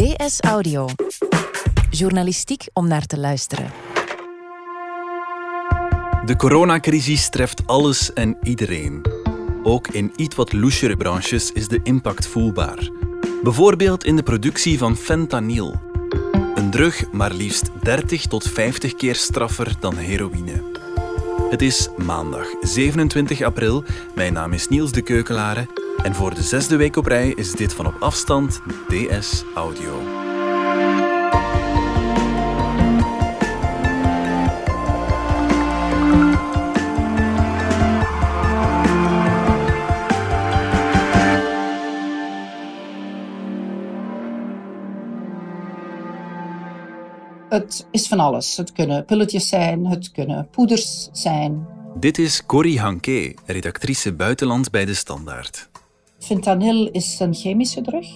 DS Audio. Journalistiek om naar te luisteren. De coronacrisis treft alles en iedereen. Ook in iets wat loesere branches is de impact voelbaar. Bijvoorbeeld in de productie van fentanyl. Een drug maar liefst 30 tot 50 keer straffer dan heroïne. Het is maandag 27 april. Mijn naam is Niels de Keukelare. En voor de zesde week op rij is dit van op afstand DS Audio. Het is van alles. Het kunnen pilletjes zijn, het kunnen poeders zijn. Dit is Corrie Hanke, redactrice buitenland bij De Standaard. Fentanyl is een chemische drug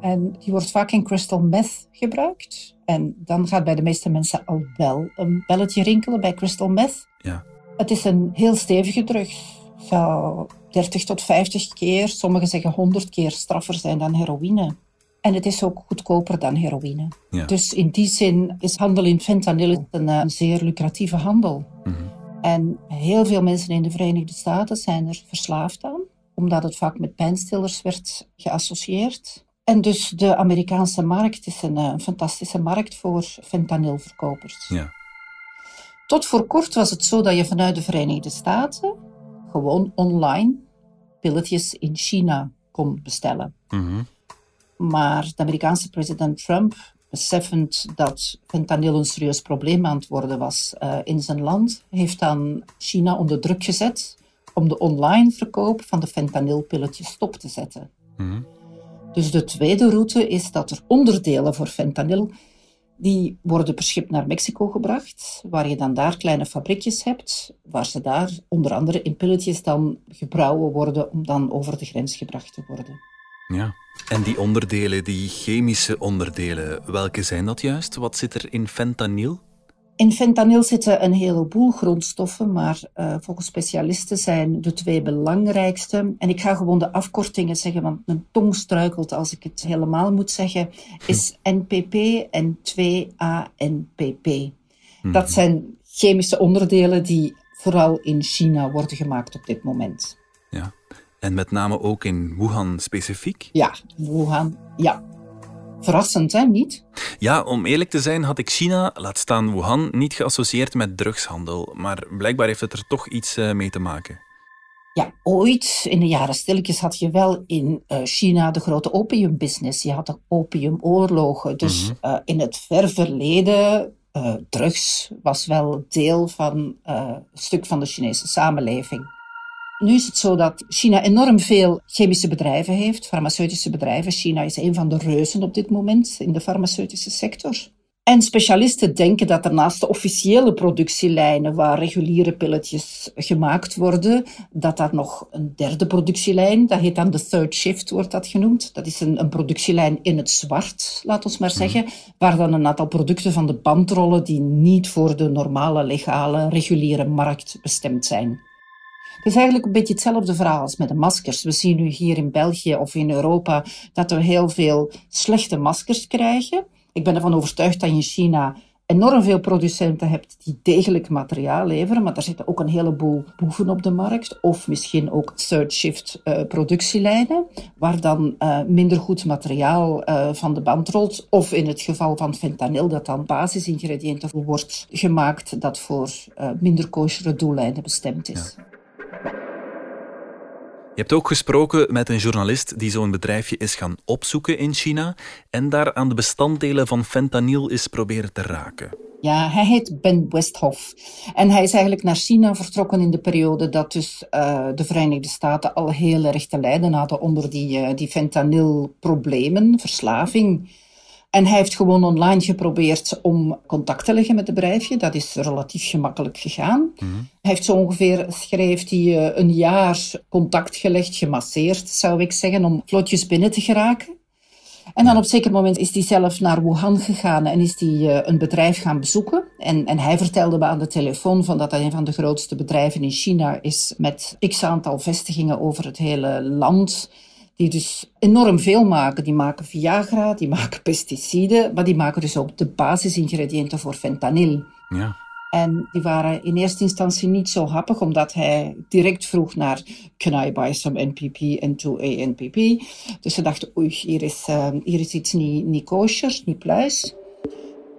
en die wordt vaak in crystal meth gebruikt. En dan gaat bij de meeste mensen al wel een belletje rinkelen bij crystal meth. Ja. Het is een heel stevige drug. Zou 30 tot 50 keer, sommigen zeggen 100 keer straffer zijn dan heroïne. En het is ook goedkoper dan heroïne. Ja. Dus in die zin is handel in fentanyl een, eh, een zeer lucratieve handel. Mhm. En heel veel mensen in de Verenigde Staten zijn er verslaafd aan, omdat het vaak met pijnstillers werd geassocieerd. En dus de Amerikaanse markt is een, eh, een fantastische markt voor fentanylverkopers. Ja. Tot voor kort was het zo dat je vanuit de Verenigde Staten gewoon online pilletjes in China kon bestellen. Mhm. Maar de Amerikaanse president Trump, beseffend dat fentanyl een serieus probleem aan het worden was eh, in zijn land, heeft dan China onder druk gezet om de online verkoop van de fentanylpilletjes stop te zetten. Mhm. Dus de tweede route is dat er onderdelen voor fentanyl die worden per schip naar Mexico gebracht, waar je dan daar kleine fabriekjes hebt, waar ze daar onder andere in pilletjes dan gebrouwen worden om dan over de grens gebracht te worden. Ja. En die onderdelen, die chemische onderdelen, welke zijn dat juist? Wat zit er in fentanyl? In fentanyl zitten een heleboel grondstoffen, maar eh, volgens specialisten zijn de twee belangrijkste. En ik ga gewoon de afkortingen zeggen, want mijn tong struikelt als ik het helemaal moet zeggen. Is NPP en 2-ANPP. Dat zijn chemische onderdelen die vooral in China worden gemaakt op dit moment. Ja. En met name ook in Wuhan specifiek? Ja, Wuhan, ja. Verrassend, hè, niet? Ja, om eerlijk te zijn had ik China, laat staan Wuhan, niet geassocieerd met drugshandel. Maar blijkbaar heeft het er toch iets eh, mee te maken. Ja, ooit in de jaren stilletjes had je wel in eh, China de grote opiumbusiness. Je had de opiumoorlogen. Dus eh, in het ver verleden, eh, drugs was wel deel van eh, een stuk van de Chinese samenleving. Nu is het zo dat China enorm veel chemische bedrijven heeft, farmaceutische bedrijven. China is een van de reuzen op dit moment in de farmaceutische sector. En specialisten denken dat er naast de officiële productielijnen waar reguliere pilletjes gemaakt worden, dat daar nog een derde productielijn, dat heet dan de third shift, wordt dat genoemd. Dat is een, een productielijn in het zwart, laat ons maar zeggen, waar dan een aantal producten van de band rollen die niet voor de normale, legale, reguliere markt bestemd zijn. Het is eigenlijk een beetje hetzelfde verhaal als met de maskers. We zien nu hier in België of in Europa dat we heel veel slechte maskers krijgen. Ik ben ervan overtuigd dat je in China enorm veel producenten hebt die degelijk materiaal leveren, maar daar zitten ook een heleboel boeven op de markt, of misschien ook third shift eh, productielijnen, waar dan eh, minder goed materiaal eh, van de band rolt, of in het geval van fentanyl, dat dan basisingrediënten wordt gemaakt dat voor minder koosjere doeleinden bestemd is. Je hebt ook gesproken met een journalist die zo'n bedrijfje is gaan opzoeken in China en daar aan de bestanddelen van fentanyl is proberen te raken. Ja, hij heet Ben Westhoff. En hij is eigenlijk naar China vertrokken in de periode dat dus uh, de Verenigde Staten al heel erg te lijden hadden onder die, uh, die fentanyl-problemen, verslaving. En hij heeft gewoon online geprobeerd om contact te leggen met het bedrijfje. Dat is relatief gemakkelijk gegaan. Mm-hmm. Hij heeft zo ongeveer, schreef hij, uh, een jaar contact gelegd, gemasseerd, zou ik zeggen, om vlotjes binnen te geraken. En dan op een zeker moment is hij zelf naar Wuhan gegaan en is hij uh, een bedrijf gaan bezoeken. En, en hij vertelde me aan de telefoon van dat dat een van de grootste bedrijven in China is met x aantal vestigingen over het hele land. Die dus enorm veel maken. Die maken Viagra, die maken pesticiden, maar die maken dus ook de basisingrediënten voor fentanyl. Ja. En die waren in eerste instantie niet zo happig, omdat hij direct vroeg naar can I buy some NPP and 2A NPP. Dus ze dachten, oei, hier is, uh, hier is iets niet, niet kosher, niet pluis.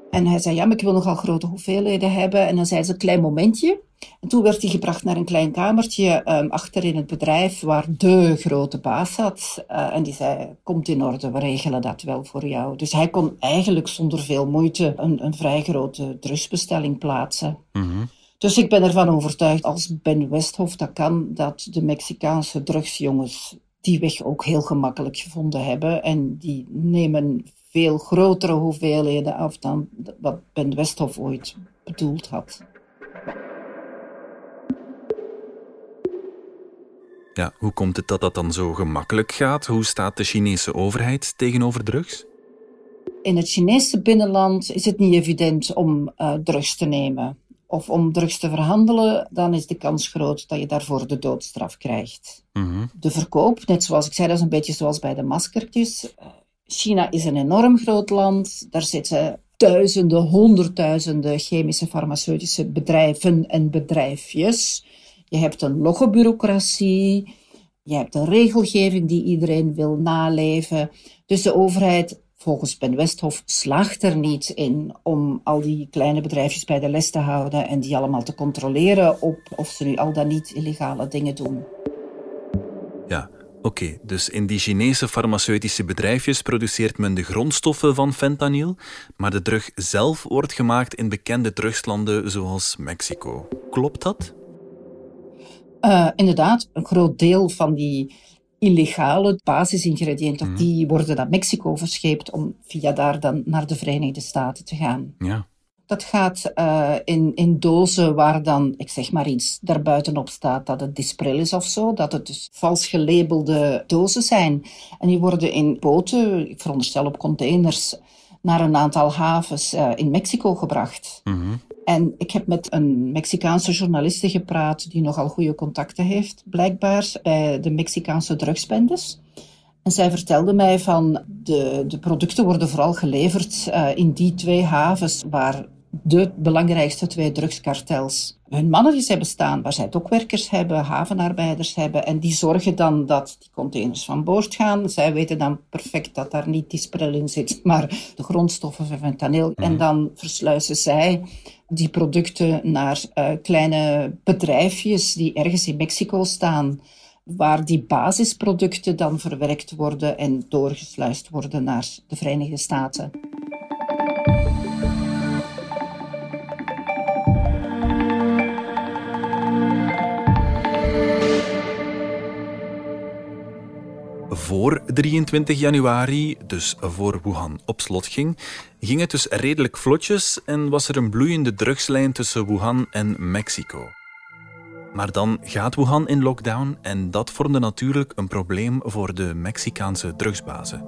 En hij zei, ja, maar ik wil nogal grote hoeveelheden hebben. En dan zei ze, een klein momentje. En toen werd hij gebracht naar een klein kamertje um, achter in het bedrijf waar de grote baas zat. Uh, en die zei, komt in orde, we regelen dat wel voor jou. Dus hij kon eigenlijk zonder veel moeite een, een vrij grote drugsbestelling plaatsen. Mm -hmm. Dus ik ben ervan overtuigd, als Ben Westhoff dat kan, dat de Mexicaanse drugsjongens die weg ook heel gemakkelijk gevonden hebben. En die nemen veel grotere hoeveelheden af dan wat Ben Westhoff ooit bedoeld had. Ja, hoe komt het dat dat dan zo gemakkelijk gaat? Hoe staat de Chinese overheid tegenover drugs? In het Chinese binnenland is het niet evident om uh, drugs te nemen. Of om drugs te verhandelen, dan is de kans groot dat je daarvoor de doodstraf krijgt. Mm -hmm. De verkoop, net zoals ik zei, dat is een beetje zoals bij de maskertjes. China is een enorm groot land. Daar zitten duizenden, honderdduizenden chemische farmaceutische bedrijven en bedrijfjes. Je hebt een loggebureaucratie. Je hebt een regelgeving die iedereen wil naleven. Dus de overheid, volgens Ben Westhoff, slaagt er niet in om al die kleine bedrijfjes bij de les te houden en die allemaal te controleren op of ze nu al dan niet illegale dingen doen. Ja, Oké, dus in die Chinese farmaceutische bedrijfjes produceert men de grondstoffen van fentanyl, maar de drug zelf wordt gemaakt in bekende drugslanden zoals Mexico. Klopt dat? Uh, inderdaad, een groot deel van die illegale basisingrediënten, mm. die worden naar Mexico verscheept om via daar dan naar de Verenigde Staten te gaan. Ja. Dat gaat uh, in, in dozen waar dan, ik zeg maar iets, daarbuitenop staat dat het Dispril is of zo. Dat het dus vals gelabelde dozen zijn. En die worden in boten, ik veronderstel op containers, naar een aantal havens uh, in Mexico gebracht. Mm -hmm. En ik heb met een Mexicaanse journaliste gepraat die nogal goede contacten heeft, blijkbaar, bij de Mexicaanse drugsbendes. En zij vertelde mij van de, de producten worden vooral geleverd uh, in die twee havens waar de belangrijkste twee drugskartels hun mannetjes hebben staan, waar zij dokwerkers hebben, havenarbeiders hebben. En die zorgen dan dat die containers van boord gaan. Zij weten dan perfect dat daar niet die spril in zit, maar de grondstoffen van fentanyl. Mm. En dan versluizen zij die producten naar uh, kleine bedrijfjes die ergens in Mexico staan waar die basisproducten dan verwerkt worden en doorgesluist worden naar de Verenigde Staten. Voor 23 januari, dus voor Wuhan op slot ging, ging het dus redelijk vlotjes en was er een bloeiende drugslijn tussen Wuhan en Mexico. Maar dan gaat Wuhan in lockdown en dat vormde natuurlijk een probleem voor de Mexicaanse drugsbazen.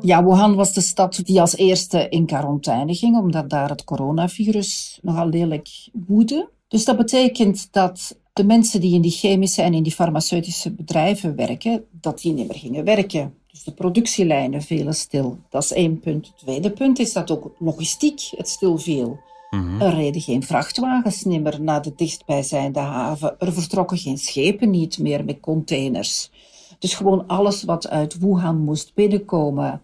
Ja, Wuhan was de stad die als eerste in quarantaine ging, omdat daar het coronavirus nogal lelijk woedde. Dus dat betekent dat de mensen die in die chemische en in die farmaceutische bedrijven werken, dat die niet meer gingen werken. Dus de productielijnen vielen stil. Dat is één punt. Het tweede punt is dat ook logistiek het stil viel. Mm-hmm. Er reden geen vrachtwagens meer naar de dichtstbijzijnde haven. Er vertrokken geen schepen niet meer met containers. Dus gewoon alles wat uit Wuhan moest binnenkomen,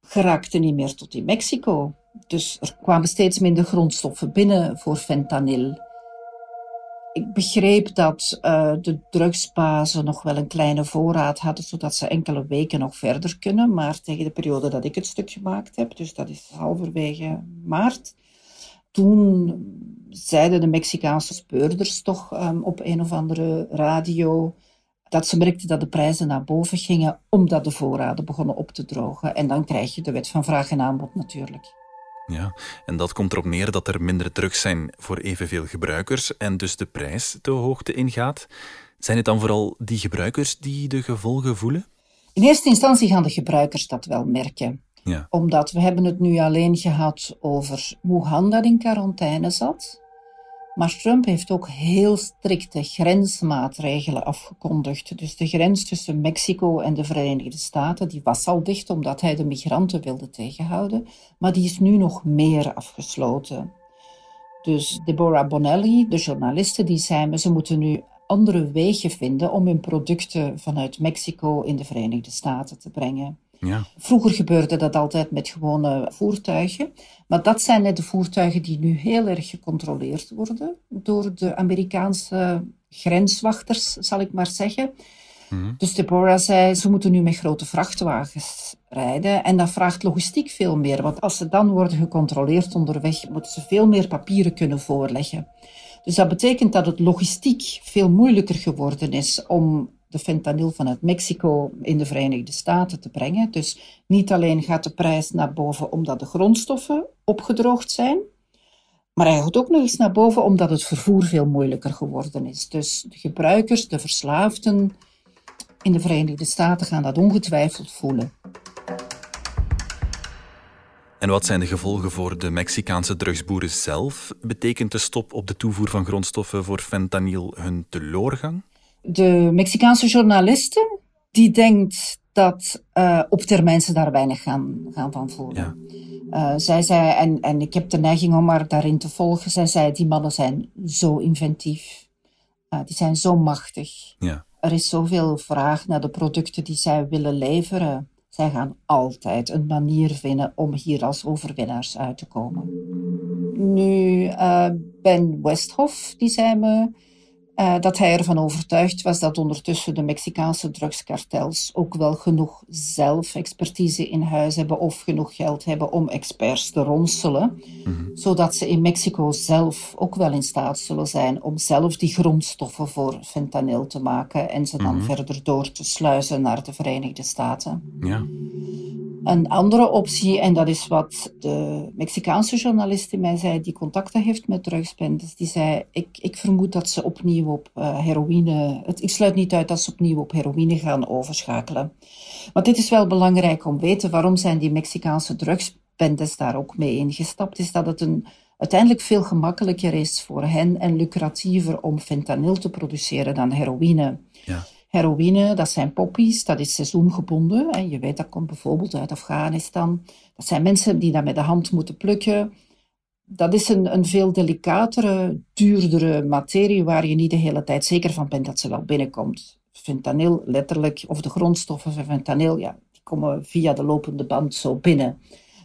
geraakte niet meer tot in Mexico. Dus er kwamen steeds minder grondstoffen binnen voor fentanyl. Ik begreep dat uh, de drugsbazen nog wel een kleine voorraad hadden, zodat ze enkele weken nog verder kunnen. Maar tegen de periode dat ik het stuk gemaakt heb, dus dat is halverwege maart, toen zeiden de Mexicaanse speurders toch um, op een of andere radio dat ze merkten dat de prijzen naar boven gingen omdat de voorraden begonnen op te drogen. En dan krijg je de wet van vraag en aanbod natuurlijk. Ja, en dat komt erop neer dat er minder drugs zijn voor evenveel gebruikers en dus de prijs de hoogte ingaat. Zijn het dan vooral die gebruikers die de gevolgen voelen? In eerste instantie gaan de gebruikers dat wel merken. Ja. Omdat we hebben het nu alleen gehad over Wuhan dat in quarantaine zat. Maar Trump heeft ook heel strikte grensmaatregelen afgekondigd. Dus de grens tussen Mexico en de Verenigde Staten die was al dicht omdat hij de migranten wilde tegenhouden, maar die is nu nog meer afgesloten. Dus Deborah Bonelli, de journaliste, die zei ze moeten nu andere wegen vinden om hun producten vanuit Mexico in de Verenigde Staten te brengen. Ja. Vroeger gebeurde dat altijd met gewone voertuigen. Maar dat zijn net de voertuigen die nu heel erg gecontroleerd worden door de Amerikaanse grenswachters, zal ik maar zeggen. Mhm. Dus Deborah zei, ze moeten nu met grote vrachtwagens rijden. En dat vraagt logistiek veel meer. Want als ze dan worden gecontroleerd onderweg, moeten ze veel meer papieren kunnen voorleggen. Dus dat betekent dat het logistiek veel moeilijker geworden is om de fentanyl vanuit Mexico in de Verenigde Staten te brengen. Dus niet alleen gaat de prijs naar boven omdat de grondstoffen opgedroogd zijn, maar hij gaat ook nog eens naar boven omdat het vervoer veel moeilijker geworden is. Dus de gebruikers, de verslaafden in de Verenigde Staten gaan dat ongetwijfeld voelen. En wat zijn de gevolgen voor de Mexicaanse drugsboeren zelf? Betekent de stop op de toevoer van grondstoffen voor fentanyl hun teloorgang? De Mexicaanse journaliste die denkt dat uh, op termijn ze daar weinig gaan, gaan van voelen. Ja. Uh, zij zei, en, en ik heb de neiging om haar daarin te volgen, zij zei, die mannen zijn zo inventief. Uh, die zijn zo machtig. Ja. Er is zoveel vraag naar de producten die zij willen leveren. Zij gaan altijd een manier vinden om hier als overwinnaars uit te komen. Nu, Ben Westhoff, die zei me uh, dat hij ervan overtuigd was dat ondertussen de Mexicaanse drugskartels ook wel genoeg zelfexpertise in huis hebben of genoeg geld hebben om experts te ronselen, Mhm. zodat ze in Mexico zelf ook wel in staat zullen zijn om zelf die grondstoffen voor fentanyl te maken en ze dan Mhm. verder door te sluizen naar de Verenigde Staten. Ja. Een andere optie, en dat is wat de Mexicaanse journalist die mij zei, die contacten heeft met drugsbendes, die zei, ik, ik vermoed dat ze opnieuw op uh, heroïne, het, ik sluit niet uit dat ze opnieuw op heroïne gaan overschakelen. Maar dit is wel belangrijk om te weten, waarom zijn die Mexicaanse drugsbendes daar ook mee ingestapt, is dat het een, uiteindelijk veel gemakkelijker is voor hen en lucratiever om fentanyl te produceren dan heroïne. Ja. Heroïne, dat zijn poppies, dat is seizoengebonden. En je weet, dat komt bijvoorbeeld uit Afghanistan. Dat zijn mensen die dat met de hand moeten plukken. Dat is een, een veel delicatere, duurdere materie waar je niet de hele tijd zeker van bent dat ze wel binnenkomt. Fentanyl, letterlijk, of de grondstoffen van fentanyl, ja, die komen via de lopende band zo binnen.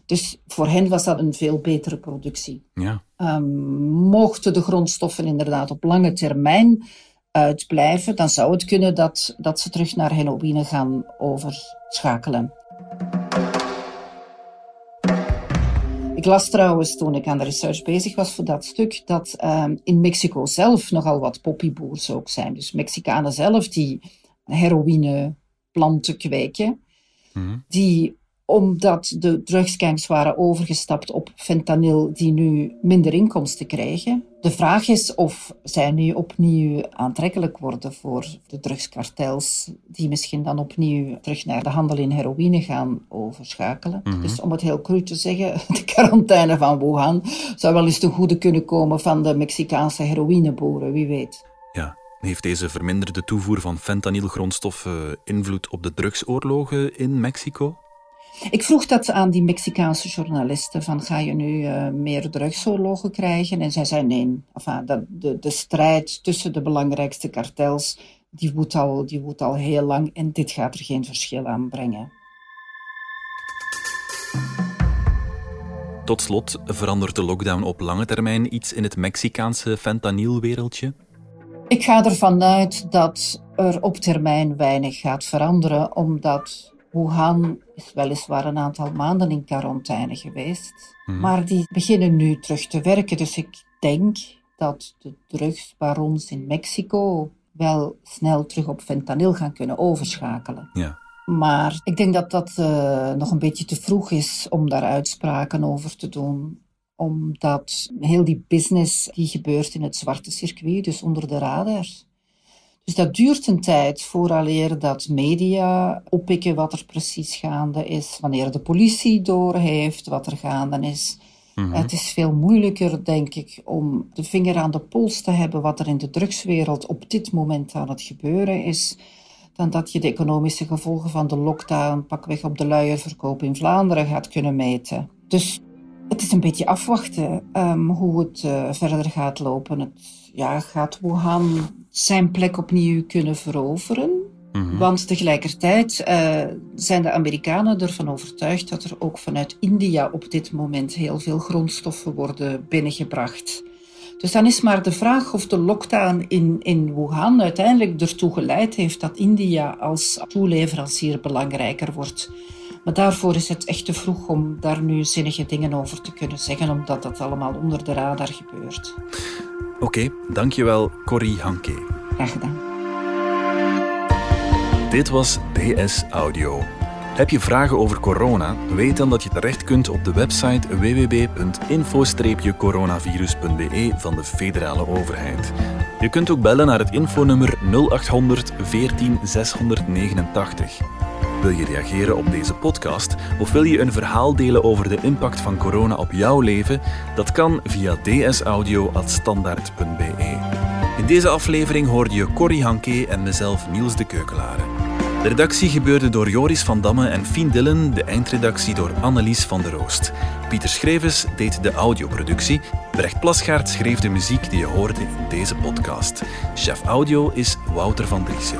Dus voor hen was dat een veel betere productie. Ja. Um, mochten de grondstoffen inderdaad op lange termijn uitblijven, dan zou het kunnen dat, dat ze terug naar heroïne gaan overschakelen. Ik las trouwens toen ik aan de research bezig was voor dat stuk, dat um, in Mexico zelf nogal wat poppyboers ook zijn. Dus Mexicanen zelf die heroïneplanten kweken, Mm-hmm. die omdat de drugsgangs waren overgestapt op fentanyl die nu minder inkomsten krijgen. De vraag is of zij nu opnieuw aantrekkelijk worden voor de drugskartels, die misschien dan opnieuw terug naar de handel in heroïne gaan overschakelen. Mhm. Dus om het heel cru te zeggen, de quarantaine van Wuhan zou wel eens ten goede kunnen komen van de Mexicaanse heroïneboeren, wie weet. Ja. Heeft deze verminderde toevoer van fentanylgrondstoffen invloed op de drugsoorlogen in Mexico? Ik vroeg dat aan die Mexicaanse journalisten, van ga je nu uh, meer drugsoorlogen krijgen? En zij zei nee, enfin, dat, de, de strijd tussen de belangrijkste kartels, die woedt, al, die woedt al heel lang en dit gaat er geen verschil aan brengen. Tot slot, verandert de lockdown op lange termijn iets in het Mexicaanse fentanylwereldje? Ik ga ervan uit dat er op termijn weinig gaat veranderen, omdat Wuhan is weliswaar een aantal maanden in quarantaine geweest, Hmm. maar die beginnen nu terug te werken. Dus ik denk dat de drugsbarons in Mexico wel snel terug op fentanyl gaan kunnen overschakelen. Ja. Maar ik denk dat dat uh, nog een beetje te vroeg is om daar uitspraken over te doen omdat heel die business die gebeurt in het zwarte circuit, dus onder de radar. Dus dat duurt een tijd vooraleer dat media oppikken wat er precies gaande is, wanneer de politie doorheeft wat er gaande is. Mhm. Het is veel moeilijker, denk ik, om de vinger aan de pols te hebben wat er in de drugswereld op dit moment aan het gebeuren is, dan dat je de economische gevolgen van de lockdown pakweg op de luierverkoop in Vlaanderen gaat kunnen meten. Dus het is een beetje afwachten um, hoe het uh, verder gaat lopen. Het, ja, gaat Wuhan zijn plek opnieuw kunnen veroveren? Mhm. Want tegelijkertijd uh, zijn de Amerikanen ervan overtuigd dat er ook vanuit India op dit moment heel veel grondstoffen worden binnengebracht. Dus dan is maar de vraag of de lockdown in, in Wuhan uiteindelijk ertoe geleid heeft dat India als toeleverancier belangrijker wordt. Maar daarvoor is het echt te vroeg om daar nu zinnige dingen over te kunnen zeggen, omdat dat allemaal onder de radar gebeurt. Oké, dankjewel Corrie Hanke. Graag gedaan. Dit was DS Audio. Heb je vragen over corona? Weet dan dat je terecht kunt op de website www.info-coronavirus.be van de federale overheid. Je kunt ook bellen naar het infonummer 0800 14 689. Wil je reageren op deze podcast of wil je een verhaal delen over de impact van corona op jouw leven? Dat kan via dsaudio.standaard.be. In deze aflevering hoorde je Corrie Hanke en mezelf Niels de Keukelare. De redactie gebeurde door Joris van Damme en Fien Dillen, de eindredactie door Annelies van der Roost. Pieter Schrevens deed de audioproductie, Brecht Plasgaard schreef de muziek die je hoorde in deze podcast. Chef audio is Wouter van Driessen.